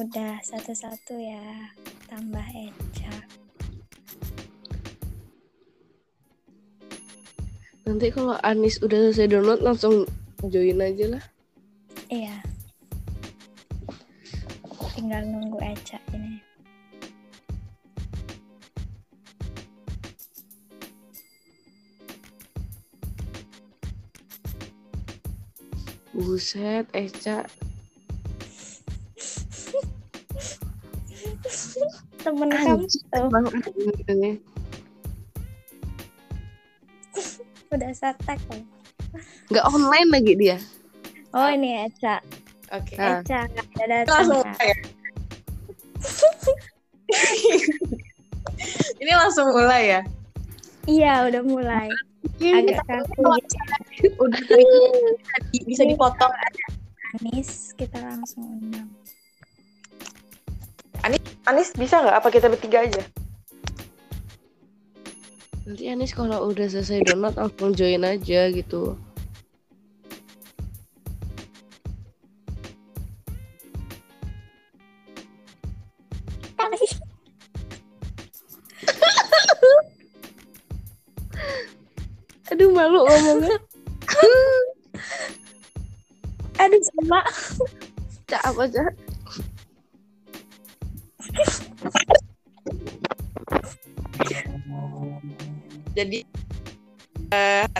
udah satu-satu ya. Tambah Eca. Nanti kalau Anis udah selesai download langsung join aja lah. Iya. Tinggal nunggu Eca ini. Buset, Eca. Temen kamu tuh udah setek loh. Nggak online lagi dia. Oh ini Eca. Oke. Ah. Eca udah datang. Langsung ya? Ini langsung mulai ya? Iya udah mulai. Agak kaku gitu. Udah bisa dipotong. Anis kita langsung undang. Anis bisa nggak? Apa kita bertiga aja? Nanti Anis kalau udah selesai download langsung join aja gitu. Aduh malu ngomongnya. Aduh sama. Cak apa cak? Jadi eh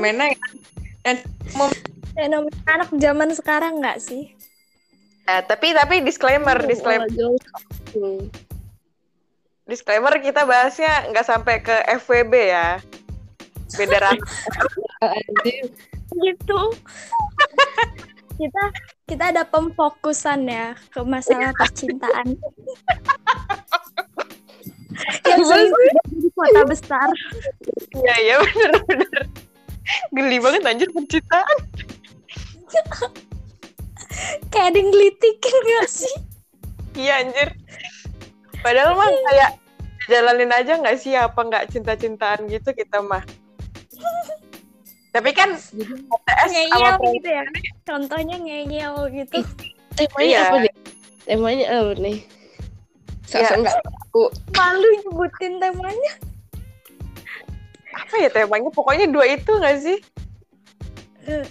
Mena ya. Dan Fenomena anak zaman sekarang nggak sih? eh, tapi tapi disclaimer, disclaimer, Jauh. Hmm. disclaimer kita bahasnya nggak sampai ke FWB ya. Beda. Anjir. Gitu. kita kita ada pemfokusan ya ke masalah percintaan. Yang sering terjadi di kota besar. Iya iya bener bener. Geli banget anjir percintaan. Kayak ada yang gelitikin gak sih? Iya anjir. Padahal mah kayak jalanin aja nggak sih apa nggak cinta-cintaan gitu kita mah. Tapi kan sama Ngeyel gitu ya. Contohnya ngeyel gitu. Temanya Iya. apa nih? Temanya apa nih? Sasa Iya. nggak tahu. Malu nyebutin temanya. apa ya temanya? Pokoknya dua itu nggak sih? Eh,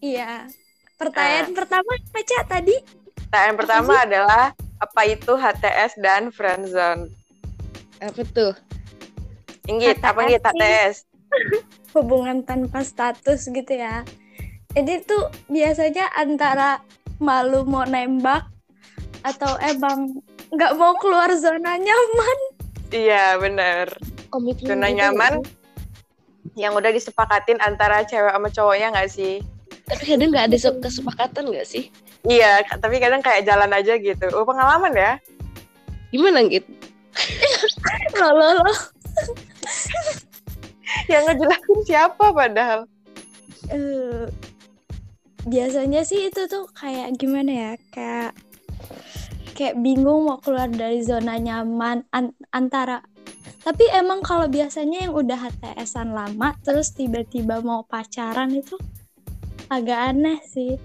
iya. Pertanyaan pertama apa Cak tadi? Pertanyaan pertama adalah apa itu HTS dan friendzone? Apa tuh? Inggit, apa Inggit. HTS? Hubungan tanpa status gitu ya. Jadi tuh biasanya antara malu mau nembak atau emang nggak mau keluar zona nyaman. Iya bener. Komitmen Zona gitu nyaman. nggak sih? Yang udah disepakatin antara cewek sama cowoknya nggak sih? Tapi kadang nggak ada se- kesepakatan nggak sih? Iya, tapi kadang kayak jalan aja gitu. Oh pengalaman ya? Gimana gitu? Loh, loh, loh. Yang ngejelasin siapa padahal? Eh, biasanya sih itu tuh kayak gimana ya? Kayak kayak bingung mau keluar dari zona nyaman an- antara tapi emang kalau biasanya yang udah HTS-an lama terus tiba-tiba mau pacaran itu agak aneh sih.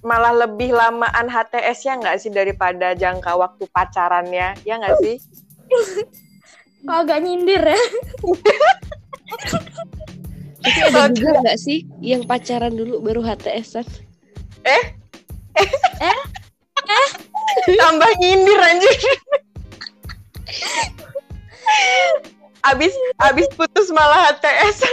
Malah lebih lamaan HTS-nya nggak sih daripada jangka waktu pacarannya? Ya nggak sih? Kok agak nyindir ya? Tapi ada juga nggak sih yang pacaran dulu baru HTS-an? Tambah nyindir anjir. abis abis putus malah HTS.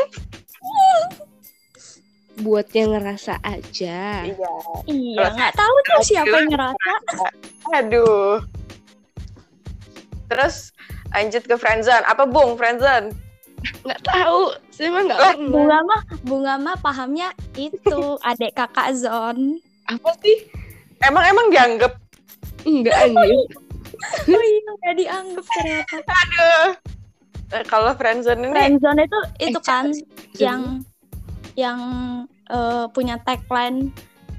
Buat yang ngerasa aja. Iya. Iya, nggak tahu tuh siapa yang ngerasa. Aduh. Terus lanjut ke friendzone. Apa Bung friendzone? Nggak tahu. Saya mah nggak pernah. Bunga mah, bunga mah pahamnya itu adik kakak Zon. Apa sih? Emang emang dianggap Enggak anjir. Oh iya, nggak dianggap ternyata. aduh. Eh, Kalau friendzone ini Friendzone itu itu Eh, kan Zon. yang yang eh, punya tagline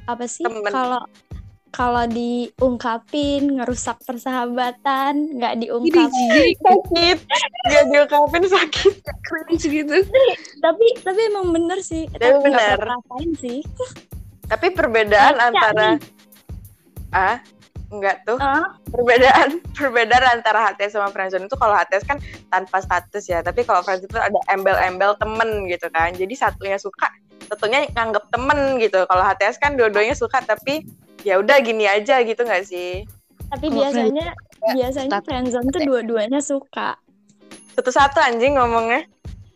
apa sih kalau kalau diungkapin ngerusak persahabatan nggak diungkapin sakit. Gak diungkapin sakit. Cringe gitu. tapi tapi emang bener sih Tapi Tapi nggak bener. rasain sih Tapi perbedaan Baca antara ah enggak tuh. Ah, Perbedaan perbedaan antara HTS sama friendzone itu kalau HTS kan tanpa status ya, tapi kalau friendzone itu ada embel-embel temen gitu kan. Jadi satunya suka, satunya nganggep temen gitu. Kalau HTS kan dua-duanya suka tapi ya udah gini aja gitu nggak sih? tapi biasanya biasanya status. friendzone tuh dua-duanya suka. Satu-satu anjing ngomongnya.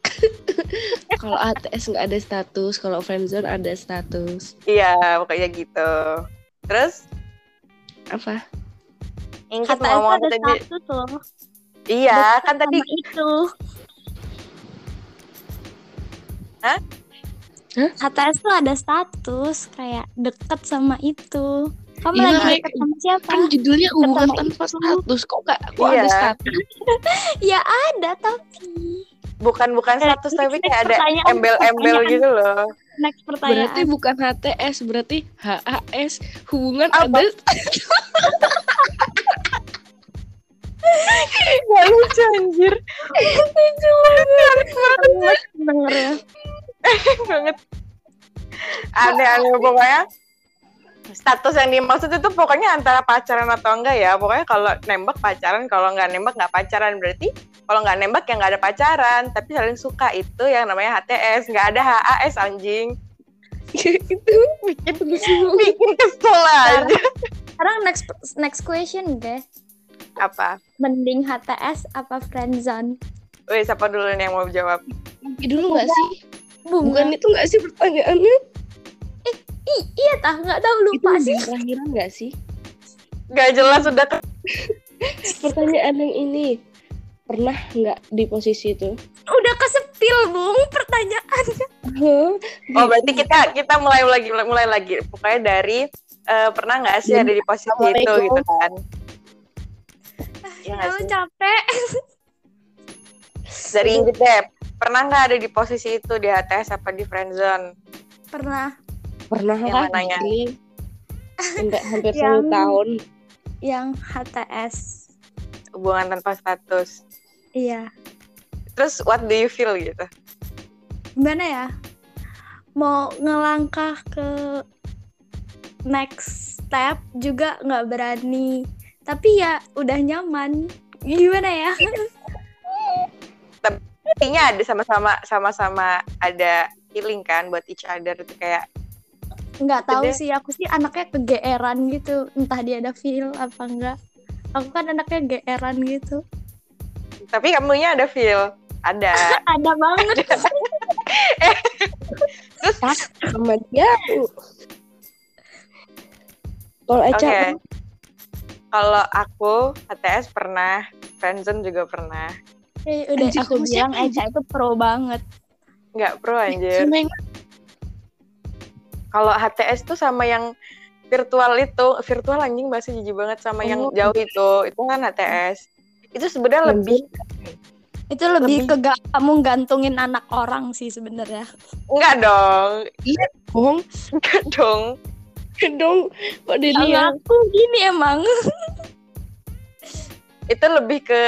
Kalau ATS nggak ada status, kalau friendzone ada status. Iya, pokoknya gitu. Terus Apa? HTS mau ngomong ada tadi? status loh. Iya, Deket kan tadi itu. Hah? Hah? HTS tuh ada status kayak deket sama itu. Kamu Iya, lagi deket sama siapa? Kan judulnya hubungan tanpa itu. status. Kok nggak? Kok Iya. ada status? Ya ada tapi bukan bukan status tapi kayak ada embel-embel gitu loh. Next pertanyaan. Berarti bukan HTS, berarti HAS. Hubungan Apa? ada Gak lucu anjir. Lucu banget. denger ya. banget. Aneh-aneh pokoknya. Status yang dimaksud itu pokoknya antara pacaran atau enggak ya. Pokoknya kalau nembak pacaran, kalau nggak nembak nggak pacaran. Berarti kalau nggak nembak ya nggak ada pacaran. Tapi saling suka itu yang namanya HTS. Nggak ada HAS anjing. itu Bikin, bikin kesel aja. Sekarang next next question guys. Apa? Mending HTS apa friendzone? Wih, siapa dulu nih yang mau jawab? dulu nggak sih? Bunga. Bukan itu nggak sih pertanyaannya? Ih, iya tah nggak tahu Itu lupa sih. akhiran nggak sih? Gak jelas udah ke Pertanyaan yang ini pernah nggak di posisi itu? Udah kesepil bung pertanyaannya. Oh berarti kita kita mulai lagi mulai lagi pokoknya dari eh, pernah nggak sih ada di posisi itu gitu kan? Iya nggak Aku sih? capek. Dari Inggit deh, pernah nggak ada di posisi itu di HTS apa di friendzone? Pernah Pernah Yang lah mananya? Enggak hampir Yang- satu tahun. yang HTS. Hubungan tanpa status. Iya. Terus what do you feel gitu? Gimana ya? Mau ngelangkah ke next step juga nggak berani. Tapi ya udah nyaman. Gimana ya? Intinya ada sama-sama sama-sama ada feeling kan buat each other itu kayak nggak tahu Gede. sih aku sih anaknya kegeeran gitu. Entah dia ada feel apa enggak. Aku kan anaknya geeran gitu. Tapi kamunya ada feel? Ada. Ada banget. Sama dia. Kalau oke. Eca kalau aku HTS pernah friendzone juga pernah. Eh, udah Anjir, aku kamu bilang Eca itu pro banget. Nggak pro anjir. yang kalau HTS tuh sama yang virtual itu virtual anjing bahasa jijik banget sama yang Oh. jauh itu. Itu kan HTS itu sebenarnya lebih itu lebih, Lebih- ke kamu gantungin anak orang sih sebenarnya. Enggak dong. Bohong enggak dong. Dong. Kok dia Kalau dia? aku gini emang. Itu lebih ke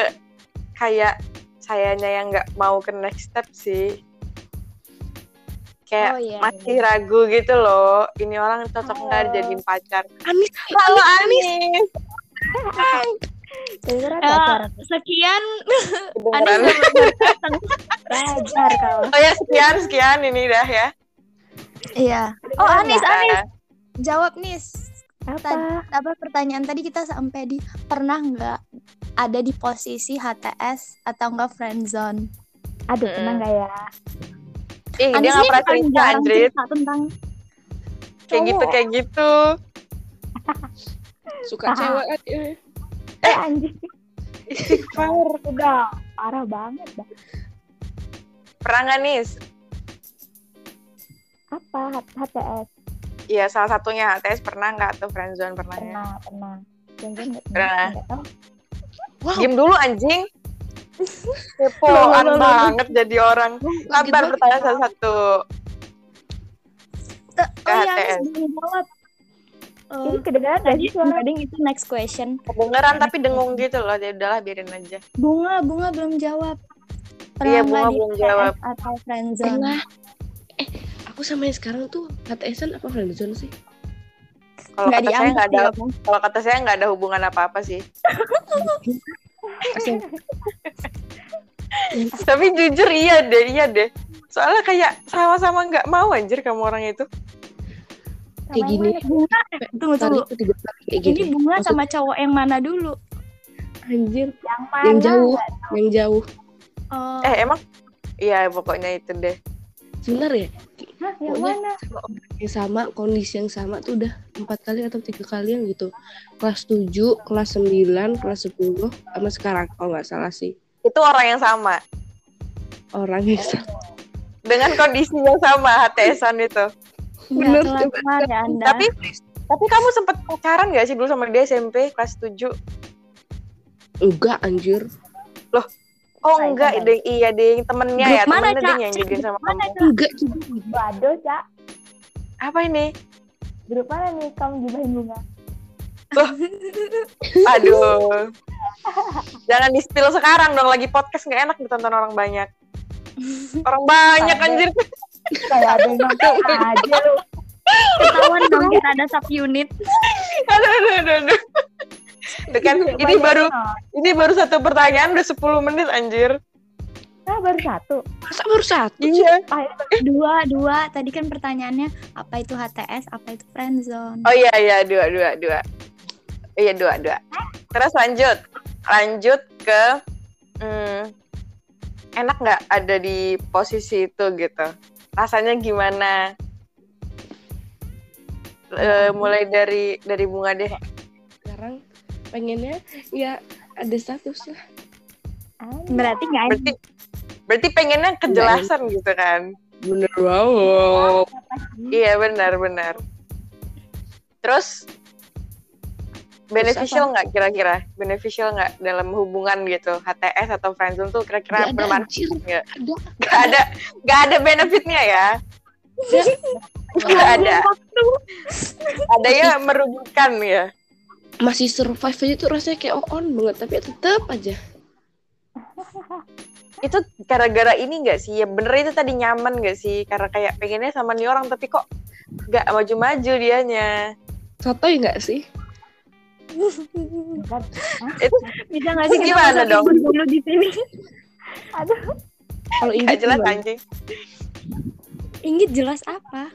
kayak sayanya yang nggak mau ke next step sih kayak Oh, iya, masih ragu gitu loh. Ini orang cocok nggak Oh. dijadiin pacar? Anis. kalau Anis Eh, sekian. Kedengeran belajar kau oh ya sekian sekian ini dah ya. Iya. Oh Anis Anis. Jawab Nis. Apa? Tadi- apa pertanyaan tadi kita sampai di pernah nggak ada di posisi HTS atau enggak friendzone? Aduh, Mm. pernah nggak ya? Ih dia Anis nggak nih pernah cerita Andrit tentang kayak gitu kayak gitu Suka Ah. cewek kan dia. Eh, anjing. Istighfar. Udah parah banget dah. pernah nggak Apa? H- HTS? Iya salah satunya HTS pernah nggak atau friendzone pernah ya Pernah, pernah. Nggak Pernah. nggak tahu. Wow. Diem dulu anjing. Kepoan banget jadi orang. Sabar banget. pertanyaan satu-satu. Ke oh ya jawab Eh, Ini kedengeran nggak tadi sih suara? Gading itu next question Kedengeran tapi dengung gitu loh. Jadi udahlah biarin aja. bunga bunga belum jawab Iya, Pernah Bunga nggak di belum jawab. atau friendzone Pernah. Eh, aku sama yang sekarang tuh HTSan apa friendzone sih? Kalau kata saya nggak ada, ya, Bang. kalau kata saya nggak ada hubungan apa-apa sih. Tapi jujur iya deh, iya deh. Soalnya kayak sama-sama nggak mau anjir kamu orang itu. Kayak Sama gini. yang? Bunga, tunggu tunggu. itu tiga kali kayak Ini gini. bunga Maksud- sama cowok yang mana dulu? Anjir, Yang mana? yang jauh, yang jauh. Oh, Eh emang? Iya pokoknya itu deh. Sebentar ya, Hah, yang pokoknya mana? sama orang yang sama, kondisi yang sama tuh udah empat kali atau tiga kalian gitu. Kelas 7, kelas 9, kelas 10, sama sekarang kalau nggak salah sih. Itu orang yang sama Orang yang sama. dengan kondisi yang sama HTSan itu. coba. kelar ya Anda. Tapi tapi kamu sempet pacaran gak sih dulu sama dia SMP kelas 7? Enggak anjir. Oh Nah, enggak, itu deh, iya deh temennya Grup ya, mana, temennya deh yang jadian sama mana, kamu. Cak? Enggak juga. Waduh, Cak. Apa ini? Grup mana nih kamu gibahin bunga? Aduh. Jangan di spill sekarang dong, lagi podcast nggak enak ditonton orang banyak. Orang banyak anjir. Kayak ada yang nonton aja lu. ketahuan dong kita ada sub unit. Aduh, aduh, aduh, aduh. Itu kan ini Banyak baru yang ini baru satu pertanyaan udah 10 menit anjir. Ah, baru satu. Masa baru satu? Iya. Ah, Dua, dua. Tadi kan pertanyaannya apa itu HTS, apa itu friendzone. Oh iya iya dua dua dua. Iya dua dua. Terus lanjut lanjut ke hmm, enak nggak ada di posisi itu gitu. Rasanya gimana? Eh, mulai dari dari bunga deh. Sekarang pengennya ya ada status lah. ah, Berarti nggak ada. Berarti berarti pengennya kejelasan gitu kan? Bener wow. Iya benar benar. Terus beneficial nggak kira-kira? Beneficial nggak dalam hubungan gitu? HTS atau friendzone tuh kira-kira Gak bermanfaat anjir. nggak? Ada. Gak ada gak ada benefitnya ya? Gak ada. Ada ya merugikan ya. Masih survive aja tuh rasanya kayak on banget tapi tetap aja. Itu gara-gara ini gak sih? Ya bener itu tadi nyaman gak sih? Karena kayak pengennya sama nih orang tapi kok gak maju-maju dianya. Sotoy nggak sih? Bisa nggak sih kita Gimana dong? dulu di sini? Aduh, Kalau ini Gak jelas gimana? anjing. Inggit jelas apa?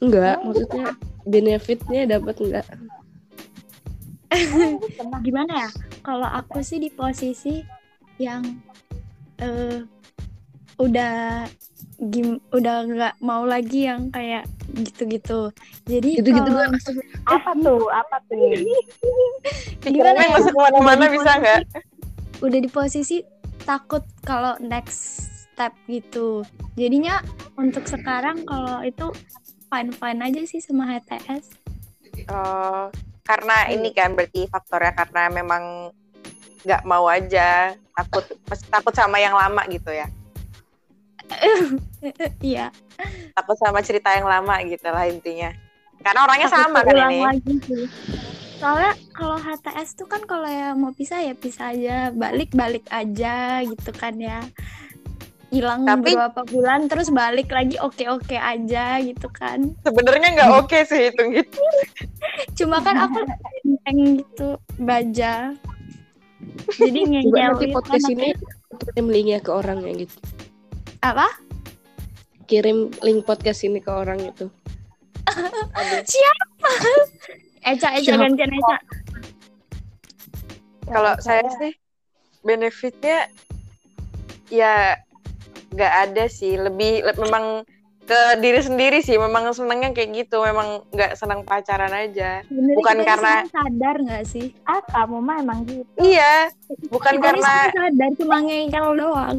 Enggak, maksudnya benefitnya dapat enggak? Gimana ya? Kalau aku sih di posisi yang eh udah gim udah nggak mau lagi yang kayak gitu-gitu. Jadi Gitu-gitu kalau- doang. astagfirullah. apa tuh? Apa tuh? Pikirannya ya? masuk ke mana-mana bisa nggak? Udah di posisi takut kalau next step gitu. Jadinya untuk sekarang kalau itu fine fine aja sih sama HTS. Oh, karena ini kan berarti faktornya karena memang nggak mau aja takut takut sama yang lama gitu ya Iya. takut sama cerita yang lama gitu lah intinya karena orangnya takut sama kan ini lagi sih. Soalnya kalau HTS tuh kan kalau yang mau pisah ya pisah aja, balik-balik aja gitu kan ya. Hilang Tapi- beberapa bulan terus balik lagi oke-oke aja gitu kan. sebenarnya nggak oke sih hitung gitu Cuma kan aku enteng gitu baja. Jadi ngeyel nanti podcast kan. ini kirim linknya ke orang ya gitu. Apa? Kirim link podcast ini ke orang itu. Siapa? Eca, Eca Siapa? gantian Eca. kalau saya sih benefitnya ya nggak ada sih lebih le- memang ke diri sendiri sih memang senengnya kayak gitu memang nggak senang pacaran aja Sebenarnya Bukan kita karena- sadar nggak sih? Ah, kamu mah emang gitu. iya bukan Kita karena sadar cuma ngeyel doang.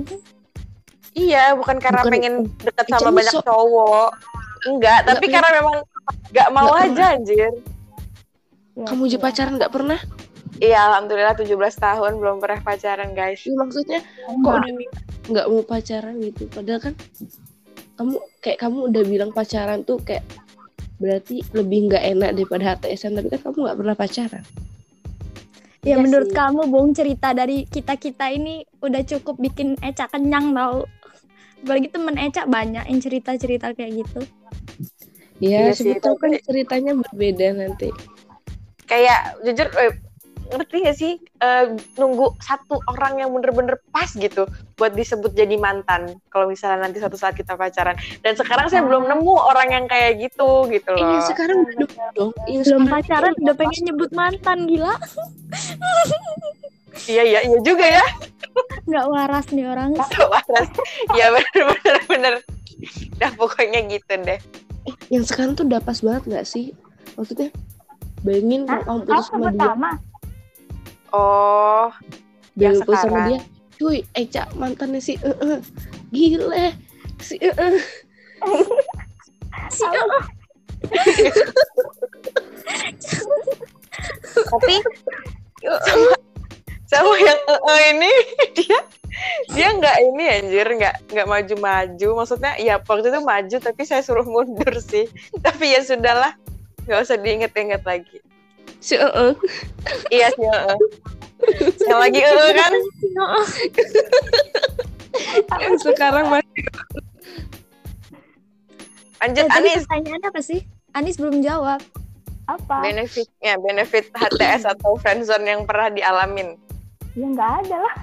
Iya bukan karena Bukan- pengen deket sama banyak cowok enggak tapi pengen- karena memang nggak mau Nggak aja anjir Ya, Kamu aja iya. pacaran nggak pernah? iya alhamdulillah 17 tahun belum pernah pacaran guys Iya maksudnya kok Enggak. udah bilang nggak mau pacaran gitu. Padahal kan kamu kayak kamu udah bilang pacaran tuh kayak berarti lebih nggak enak daripada HTSan tapi kan kamu nggak pernah pacaran. Ya Iya menurut sih. kamu Bung cerita dari kita-kita ini udah cukup bikin Eca kenyang tau apalagi temen Eca banyak yang cerita-cerita kayak gitu. Ya, Iya sih, siapa tahu kan ceritanya berbeda nanti. kayak jujur eh, ngerti gak sih Eh, nunggu satu orang yang bener-bener pas gitu buat disebut jadi mantan kalau misalnya nanti suatu saat kita pacaran. Dan sekarang saya belum nemu orang yang kayak gitu gitu loh. Iya, sekarang udah nemu dong. Iya, belum sekarang pacaran udah pengen nyebut mantan gila iya iya iya juga ya. Nggak waras nih orang. Waras. Ya bener bener bener. Dah pokoknya gitu deh. Yang sekarang tuh udah pas banget nggak sih? Maksudnya bayangin Hah? kalau kamu putus sama dia, nama? oh. Yang putus sama dia, cuy, Eca mantannya si eh eh. gile. Si eh eh. si oh, tapi sama, sama yang eh, eh ini. Dia dia nggak ini anjir. Nggak nggak maju-maju. Maksudnya ya waktu itu maju tapi saya suruh mundur sih. Tapi ya sudahlah. Nggak usah diinget-inget lagi. Si eh eh. iya sih eh, eh. yang lagi eh eh, kan? Si. Yang sekarang masih lanjut tadi Anis. pertanyaannya apa sih? Anis belum jawab. Apa? benefitnya benefit HTS atau friendzone yang pernah dialamin Ya nggak ada lah.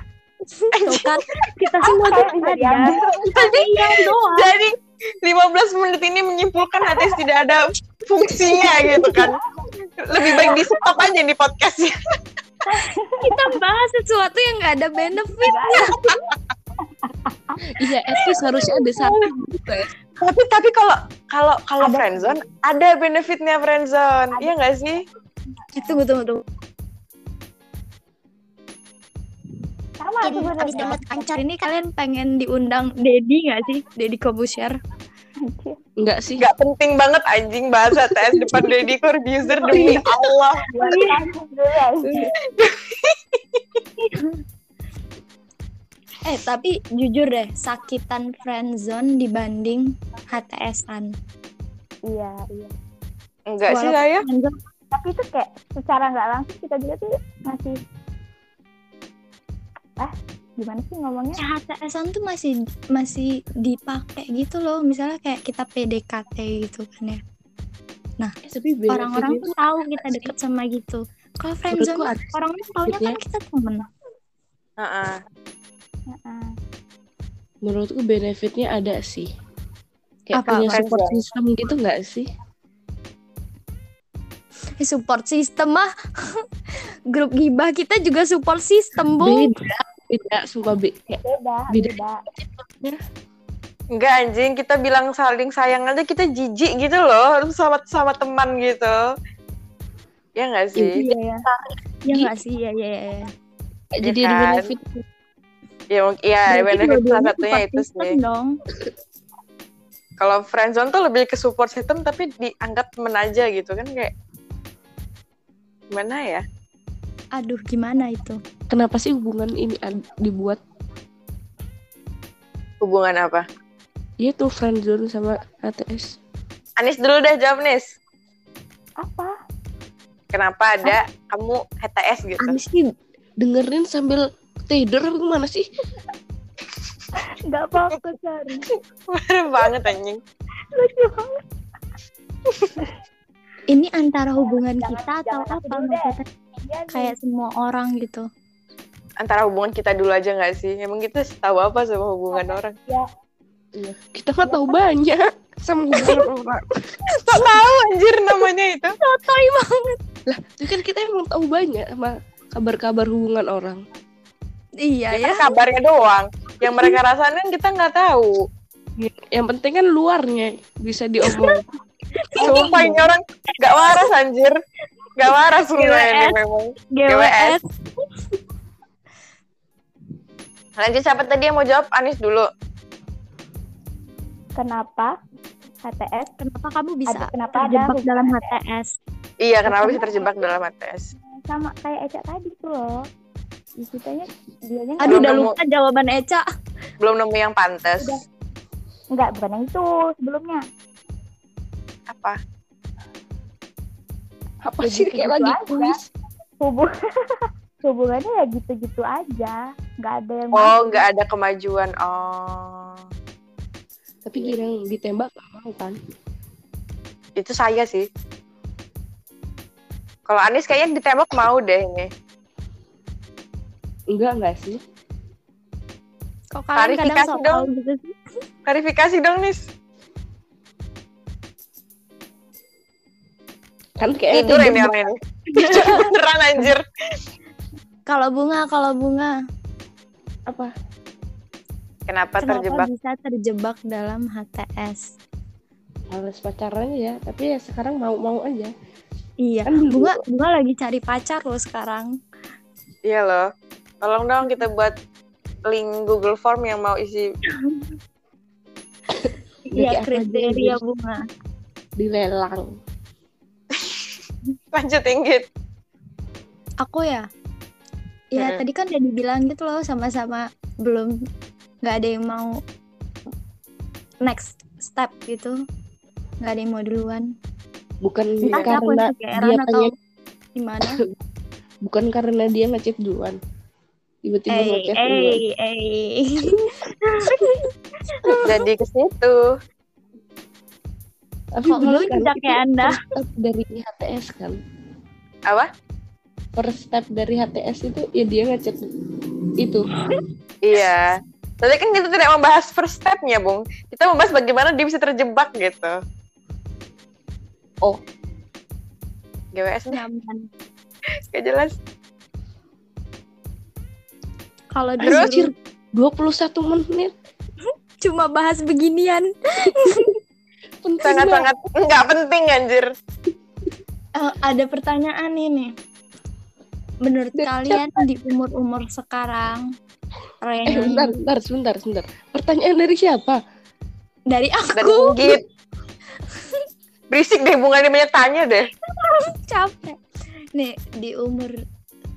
Kan kita semua tuh ada? Ada iya doang. jadi 15 menit ini menyimpulkan HTS tidak ada fungsinya gitu kan. Lebih baik di stop aja di podcastnya kita bahas sesuatu yang nggak ada benefitnya. Iya least harusnya ada satu gitu ya. tapi tapi kalau kalau kalau friendzone ada benefitnya friendzone. Iya nggak sih? Eh, tunggu tunggu tunggu Sama Mungkin abis sebenarnya. dapat pacar ini kalian pengen diundang Dedi nggak sih? Dedi Kobusier. Enggak sih. Nggak penting banget anjing bahasa HTS depan Deddy Corbuzier demi Allah. Dulu aja. eh tapi jujur deh sakitan friendzone dibanding HTS-an Iya, iya. enggak sih saya Tapi itu kayak secara nggak langsung kita juga tuh masih ah gimana sih ngomongnya? ya, HTS-an tuh masih masih dipakai gitu loh. Misalnya kayak kita PDKT gitu kan ya. Eh, tapi orang-orang tuh tahu kita sih. deket sama gitu. Kalau friendzone orang tuh taunya kan kita temen. Heeh. Heeh. menurutku benefitnya ada sih. Kayak Apa, punya support system gitu nggak sih? Eh, support system mah grup gibah kita juga support system bu. Beda beda sumpah be kayak Beda, Beda. beda. enggak anjing kita bilang saling sayang aja kita jijik gitu loh sama sama teman gitu. Ya nggak sih? Iya ya ya nggak sih? Ya ya ya kayak jadi kan? ada benefit. Ya iya Berarti benefit salah satunya itu sih. dong. Kalau friendzone tuh lebih ke support system tapi dianggap temen aja gitu kan kayak gimana ya aduh gimana itu? Kenapa sih hubungan ini dibuat? Hubungan apa? Ya tuh friendzone sama ATS Anis dulu deh jawab Nis Apa? kenapa ada kamu HTS gitu? Anis sih dengerin sambil tidur apa gimana sih? Nggak fokus sorry. Parah banget anjing. Lucu banget. ini antara hubungan Jangan- kita atau jangan apa maksudnya? Iya nih. Kayak semua orang gitu. Antara hubungan kita dulu aja nggak sih? Emang kita tahu apa sama hubungan orang? Iya. kita mah tahu banyak. Sama hubungan orang tak tahu anjir namanya itu. Sotoy banget? Lah itu kan kita emang tahu banyak sama kabar-kabar hubungan orang. Iya ya ya. kabarnya doang. Yang mereka rasain kita nggak tahu. Yang penting kan luarnya bisa diomong sumpah ini orang nggak waras anjir nggak waras semua ini GWS. memang GWS lanjut siapa tadi yang mau jawab Anis dulu Kenapa HTS? kenapa kamu bisa Ada- kenapa ada terjebak hubungan dalam HTS? HTS iya kenapa bisa terjebak dalam HTS Sama kayak Eca tadi tuh loh. Di kitanya dianya aduh udah lupa jawaban Eca belum nemu yang pantas Udah. Enggak, bukan yang itu sebelumnya. apa apa Ya sih kayak lagi aja. kuis Hubung hubungannya ya gitu-gitu aja. Nggak ada yang oh nggak ada kemajuan oh Tapi yang ditembak gak mau kan? Itu saya sih. Kalau Anis kayaknya ditembak mau deh ini. Enggak enggak sih? Kok kalian Klarifikasi dong. gitu sih? Klarifikasi dong, Nis. Kan kayak Tidur ini orang ini. Beneran anjir. Kalau bunga, kalau bunga, apa? Kenapa, kenapa terjebak? bisa terjebak dalam HTS? Males pacaran ya, tapi ya sekarang mau-mau aja. Iya, Kan dulu- bunga, bunga lagi cari pacar loh sekarang. Iya loh. Tolong dong kita buat link Google Form yang mau isi Iya, kriteria bunga. Dilelang. Lanjut Inggit. Aku ya, ya Mm-mm. tadi kan udah dibilang gitu loh, sama-sama belum nggak ada yang mau next step gitu, nggak ada yang mau duluan. Bukan Entah aku karena dia atau pengen gimana. bukan karena dia ngechat duluan. Tiba-tiba ngechat duluan. Jadi ke situ. Tapi Kok Anda? first step dari HTS kan. Apa? First step dari HTS itu ya dia ngechat itu. Iya. Tapi kan kita tidak membahas first step-nya, Bung. Kita membahas bagaimana dia bisa terjebak gitu. Oh. GWS nih, Nyaman. gak jelas. Kalau disuruh 21 menit. cuma bahas beginian, Penting banget. Sangat-sangat nggak penting, anjir. Eh, ada pertanyaan ini. Menurut Dari kalian di umur-umur sekarang, Eh, range bentar, bentar, sebentar, sebentar. Pertanyaan dari siapa? dari aku Inggit. Berisik deh, Bung. Ada banyak tanya deh. capek. Nih di umur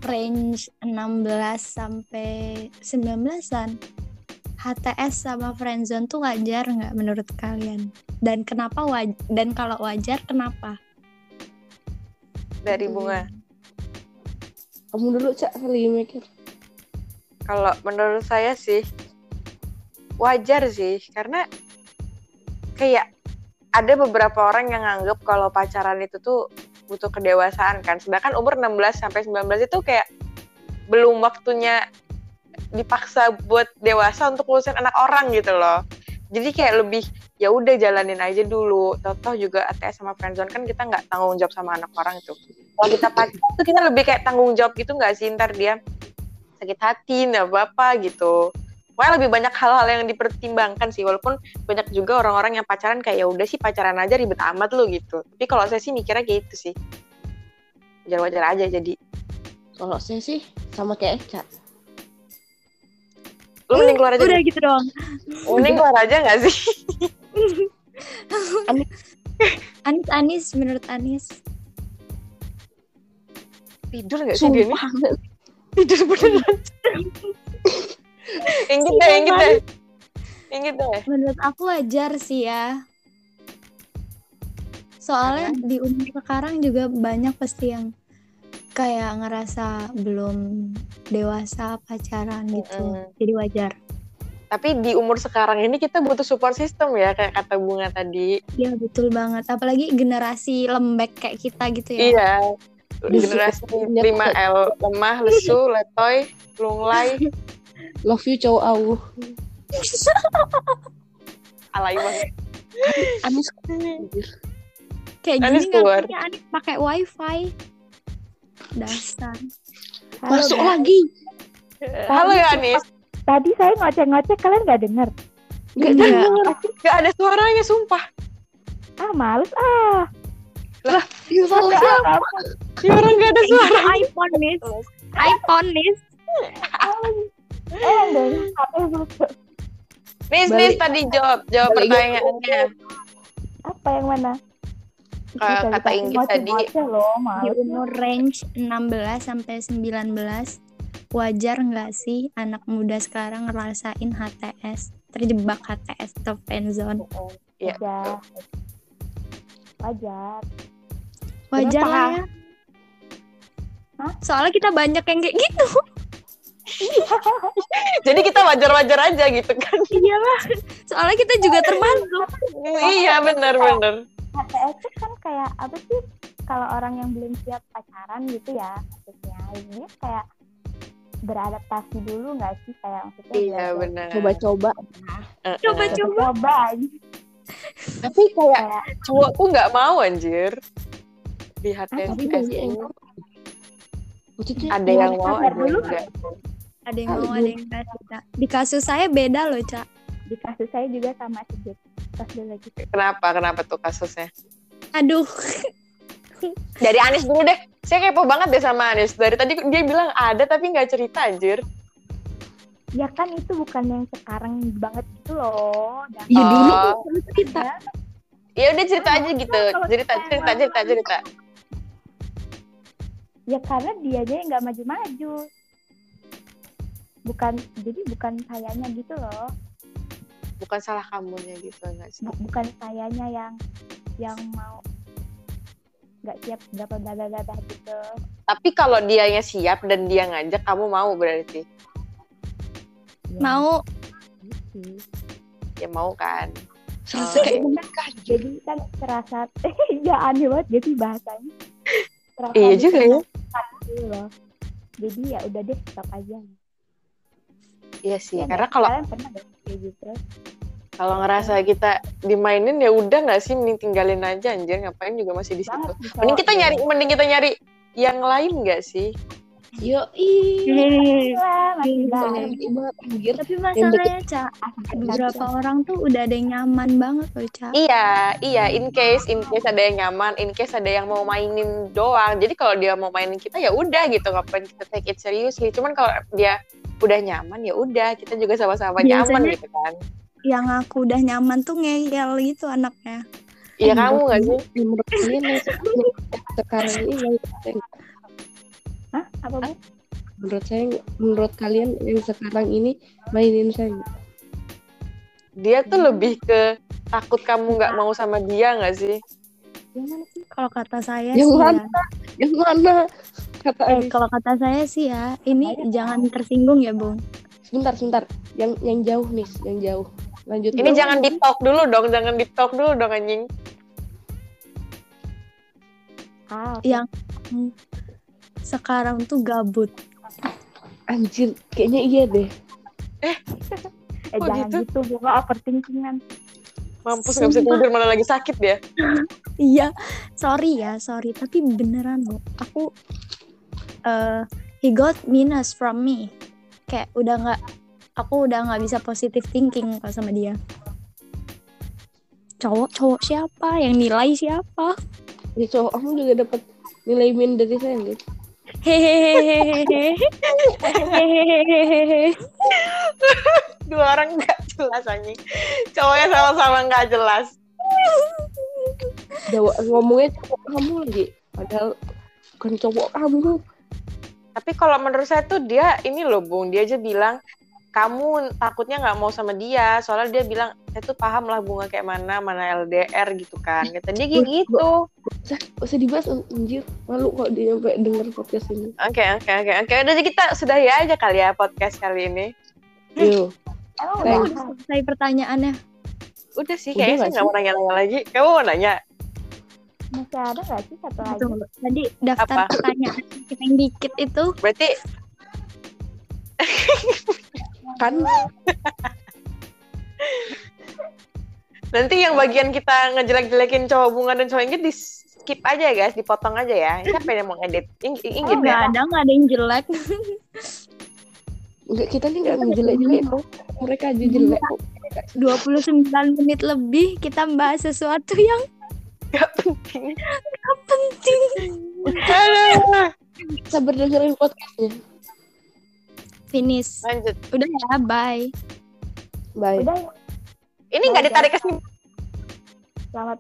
range 16 sampai 19-an. HTS sama friendzone tuh wajar nggak menurut kalian? Dan kenapa waj dan kalau wajar kenapa? Dari Bunga. Kamu dulu, Cak, kali mikir. Kalau menurut saya sih wajar sih karena kayak ada beberapa orang yang nganggap kalau pacaran itu tuh butuh kedewasaan kan. Sedangkan umur 16 sampai 19 itu kayak belum waktunya dipaksa buat dewasa untuk ngurusin anak orang gitu loh. Jadi kayak lebih ya udah jalanin aja dulu. Toh juga ATS sama friendzone kan kita nggak tanggung jawab sama anak orang itu. Kalau kita pacaran tuh kita lebih kayak tanggung jawab gitu nggak sih ntar dia sakit hati nggak apa-apa gitu Pokoknya lebih banyak hal-hal yang dipertimbangkan sih walaupun banyak juga orang-orang yang pacaran kayak ya udah sih pacaran aja ribet amat lo gitu tapi kalau saya sih mikirnya kayak gitu sih wajar-wajar aja jadi Kalau saya sih sama kayak Eca. Lu mending keluar aja Udah gitu dong. mending keluar aja nggak sih? Anis. Anis menurut Anis. tidur nggak sih dia tidur beneran. Inggit deh inggit deh. Inggit deh. Menurut aku wajar sih ya. Soalnya di umur sekarang juga banyak pasti yang kayak ngerasa belum dewasa pacaran gitu. Mm-mm. Jadi wajar. tapi di umur sekarang ini kita butuh support system ya kayak kata bunga tadi Iya betul banget. Apalagi generasi lembek kayak kita gitu ya. iya generasi punya 5L lemah lesu letoy lunglai Love you cowok awu. alay banget Anis Kayak Anis gini keluar. ngakunya Anis pakai wifi. Dasar. Halo, masuk guys. lagi. halo ya Anis Tadi saya ngoceh-ngoceh kalian nggak denger. Enggak Enggak. denger. Gak ada suaranya, sumpah. Ah males ah. Ya salah Ada siapa? apa? Ya orang gak ada suara. iPhone nih. iPhone nih. Eh? Nis. Nis tadi jawab, jawab pertanyaannya. Apa yang mana? Kata Inggit tadi. Di umur range 16 sampai 19 wajar nggak sih anak muda sekarang ngerasain HTS terjebak HTS atau friendzone Iya. Wajar. Wajar. wajar Kenapa? lah ya Hah? soalnya kita banyak yang kayak gitu Jadi kita wajar-wajar aja gitu kan. Iyalah. Soalnya kita juga termasuk. iya benar-benar. HTS itu kan kayak apa sih kalau orang yang belum siap pacaran gitu ya maksudnya ini kayak beradaptasi dulu nggak sih kayak maksudnya Iya benar. Coba-coba. Coba-coba. coba Tapi kayak kayak cowok tuh nggak mau anjir. Di HTS ini. Maksudnya ada yang mau, ada dulu yang enggak. Ada yang mau, ada yang enggak. Di kasus saya beda loh, Cak. Di kasus saya juga sama sih pas dulu lagi Kenapa? Kenapa tuh kasusnya? Aduh. Dari Anis dulu deh. Saya kepo banget deh sama Anis. Dari tadi dia bilang ada tapi nggak cerita anjir. ya kan itu bukan yang sekarang banget gitu loh dan Iya dulu Oh. cerita. Ya udah cerita aja gitu. Cerita, cerita, cerita, cerita. ya karena dianya yang nggak maju-maju bukan jadi bukan sayanya gitu loh Bukan salah kamunya gitu nggak sih? Bu- bukan sayanya yang yang mau nggak siap berapa bla bla gitu Tapi kalau dianya siap dan dia ngajak, kamu mau berarti? Ya, Mau. Ya mau kan? Selesai. jadi kan terasa ya aneh banget jadi bahasanya terasa Iya juga ya. gitu loh jadi ya udah deh stop aja Iya sih. Ya, Karena kalau kalian pernah gak kayak gitu kalau ngerasa kita dimainin ya udah nggak sih mending tinggalin aja anjir ngapain juga masih di situ. Mending kita nyari mending kita nyari yang lain nggak sih? Yo, ih. Banget. banget anjir. tapi masalahnya, Cak, beberapa orang tuh udah ada yang nyaman banget loh, Cak. Iya, iya. In case, in case ada yang nyaman, in case ada yang mau mainin doang. Jadi kalau dia mau mainin kita ya udah gitu, ngapain kita take it seriously. Cuman kalau dia udah nyaman ya udah, kita juga sama-sama nyaman gitu kan. Yang aku udah nyaman tuh ngeyel gitu anaknya. Iya kamu nggak sih? Menurut kalian yang se- sekarang ini yang Hah? Apa bu? menurut saya menurut kalian yang sekarang ini mainin saya Dia tuh lebih ke takut kamu nggak mau sama dia nggak sih? Yang mana sih? Kalau kata saya Yang sih mana? ya. yang mana kata Eh, Anis. kalau kata saya sih ya, ini jangan tersinggung ya, Bung. sebentar sebentar yang yang jauh nih yang jauh lanjut Ini jangan di talk dulu dong, jangan di talk dulu dong anjing. Ah. Yang sekarang tuh gabut. anjir kayaknya iya deh eh kok jangan gitu? gitu, bu nggak overthinkingan. Mampus nggak bisa tidur mana lagi sakit dia. Iya, sorry ya, sorry. Tapi beneran loh, aku eh he got minus from me. Kayak udah nggak, aku udah nggak bisa positive thinking kalau sama dia. Cowok, cowok siapa? Yang nilai siapa? ya cowok kamu juga dapat nilai min dari saya gitu Hehehe. Hehehe. Dua orang nggak jelas anjing. Cowoknya sama-sama nggak jelas. Jawa ngomongnya cowok kamu lagi padahal bukan cowok kamu Tapi kalau menurut saya tuh dia ini loh Bung, dia aja bilang kamu takutnya nggak mau sama dia, soalnya dia bilang saya tuh paham lah bunga kayak mana, mana LDR gitu kan. Kata dia kayak gitu. Gak usah dibahas anjir malu kok dia sampai denger podcast ini Oke oke oke oke. Udah jadi kita sudah ya aja kali ya podcast kali ini. Yo, Emang Thanks. udah selesai pertanyaannya. Udah sih, kayaknya saya nggak mau nanya-nanya lagi. Kamu mau nanya? Masih ada nggak sih satu lagi? Tadi daftar Apa? pertanyaan yang dikit itu Berarti kan nanti yang bagian kita ngejelek-jelekin cowok bunga dan cowok Inggit di skip aja ya guys, dipotong aja ya. Siapa yang mau ngedit? Ing oh, Inggit nggak ya? ada, nggak ada yang jelek. enggak kita nih enggak ngejelek-jelek kok mereka aja jelek kok 29 menit lebih kita bahas sesuatu yang Gak penting. penting. Aduh. sabar dengerin podcastnya Finish. Lanjut. Udah ya, bye. bye Udah Ini nggak ditarik ke sini. selamat